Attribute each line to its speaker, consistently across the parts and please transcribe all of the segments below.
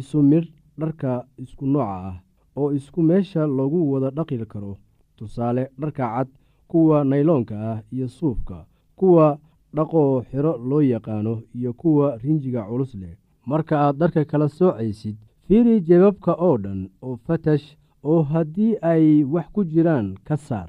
Speaker 1: isu midh dharka isku nooca ah oo isku meesha lagu wada dhaqi karo. Tusaale dharka cad kuwa nayloonka ah iyo suufka kuwa dhaqoo xiro loo yaqaano iyo kuwa rinjiga culus leh. Marka aad dharka kala soocaysid fiiri jebabka oo dhan oo fatash oo haddii ay wax ku jiraan ka saar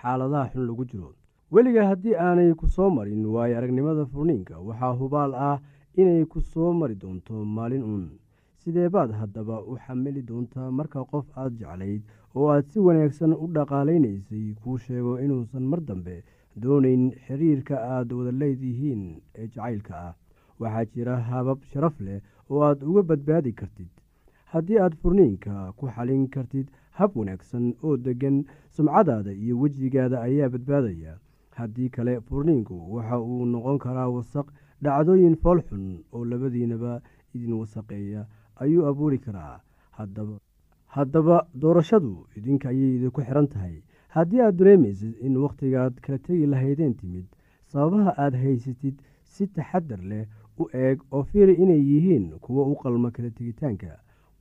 Speaker 1: xaaladaha xun lagu jiro. Weliga haddii aanay ku soo marin waayo aragnimada furniinka waxaa hubaal ah inay ku soo mari doonto maalin uun sidee baad haddaba u xamili doontaa marka qof aad jeclayd oo aad si wanaagsan u dhaqaalaynaysay kuu sheego inuusan mar dambe doonayn xiriirka aad wada leedihiin ee jacaylka ah. Waxaa jira habab sharaf leh oo aad uga badbaadi kartid. Haddii aad furniinka ku xalin kartid hab wanaagsan oo deggan sumcadaada iyo wejigaada ayaa badbaadaya. Haddii kale furniinku waxa uu noqon karaa wasaq dhacdooyin fool xun oo labadiinaba idin wasaqeeya ayuu abuuri karaa. Haddaba doorashadu idinka ayay idinku xiran tahay. Haddii aad dareemaysid in wakhtigaad kala tegi lahaydeen timid sababaha aad haysatid si taxadar leh u eeg oo fiiri inay yihiin kuwo u qalma kala tegitaanka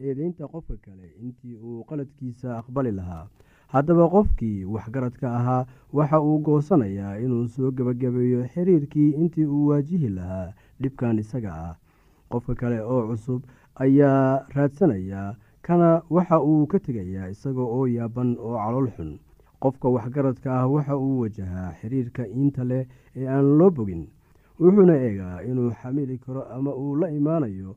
Speaker 1: eedeynta qofka kale intii uu qaladkiisa aqbali lahaa. Haddaba qofkii waxgaradka ahaa waxa uu goosanayaa inuu soo gebagabeeyo xiriirkii intii uu waajihi lahaa dhibkan isaga ah. Qofka kale oo cusub ayaa raadsanaya kana waxa uu ka tegayaa isaga oo yaaban oo calool xun. Qofka waxgaradka ah waxa uu wajahaa xiriirka iinta leh ee aan loo bogin. Wuxuuna eegaa inuu xamili karo ama uu la imaanayo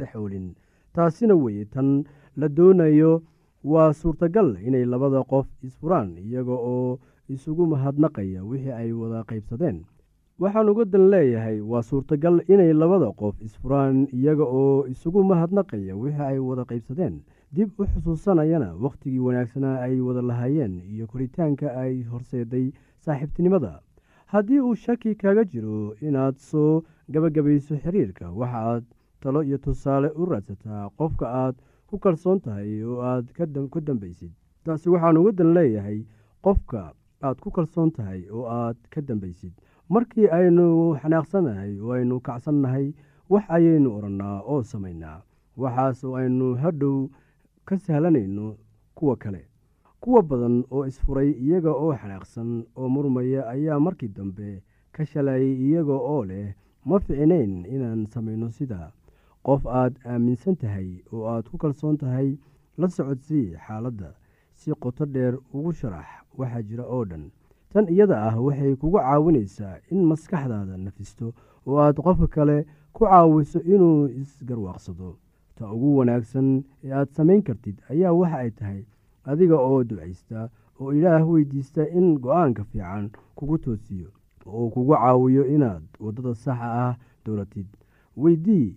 Speaker 1: dhexoolin taasina weye tan la doonayo waa suurtagal inay labada qof isfuraan iyaga oo isugu mahadnaqaya wixii ay wada qaybsadeen. Waxaan uga dan leeyahay waa suurtagal inay labada qof isfuraan iyaga oo isugu mahadnaqaya wixii ay wada qaybsadeen. Dib u xusuusanayana wakhtigii wanaagsanaa ay wada lahaayeen iyo koritaanka ay horseeday saaxiibtinimada. Haddii uu shaki kaga jiro inaad soo gabagabayso xiriirka waxa aad talo iyo tusaale u raadsataa qofka aad ku kalsoon tahay oo aad ku dambaysid. Taasi waxaan uga dan leeyahay qofka aad ku kalsoon tahay oo aad ka dambaysid. Markii aynu xanaaqsannahay oo aynu kacsannahay wax ayaynu odhannaa oo samaynaa. Waxaas oo aynu hadhow ka sahlanayno kuwa kale. Kuwa badan oo isfuray iyaga oo xanaaqsan oo murmaya ayaa markii dambe ka shalayay iyaga oo leh ma ficinayn inaan samayno sidaa qof aad aaminsan tahay oo aad ku kalsoon tahay la socodsii xaaladda. Si qoto dheer ugu sharax waxaa jira oo dhan. Tan iyada ah waxay kugu caawinaysaa in maskaxdaada nafisto oo aad qofka kale ku caawiso inuu isgarwaaqsado. Ta ugu wanaagsan ee aad samayn kartid ayaa waxa ay tahay adiga oo ducaysta oo ilaah weydiista in go'aanka fiican kugu toosiyo oo kugu caawiyo inaad waddada saxa ah dowlatid weydii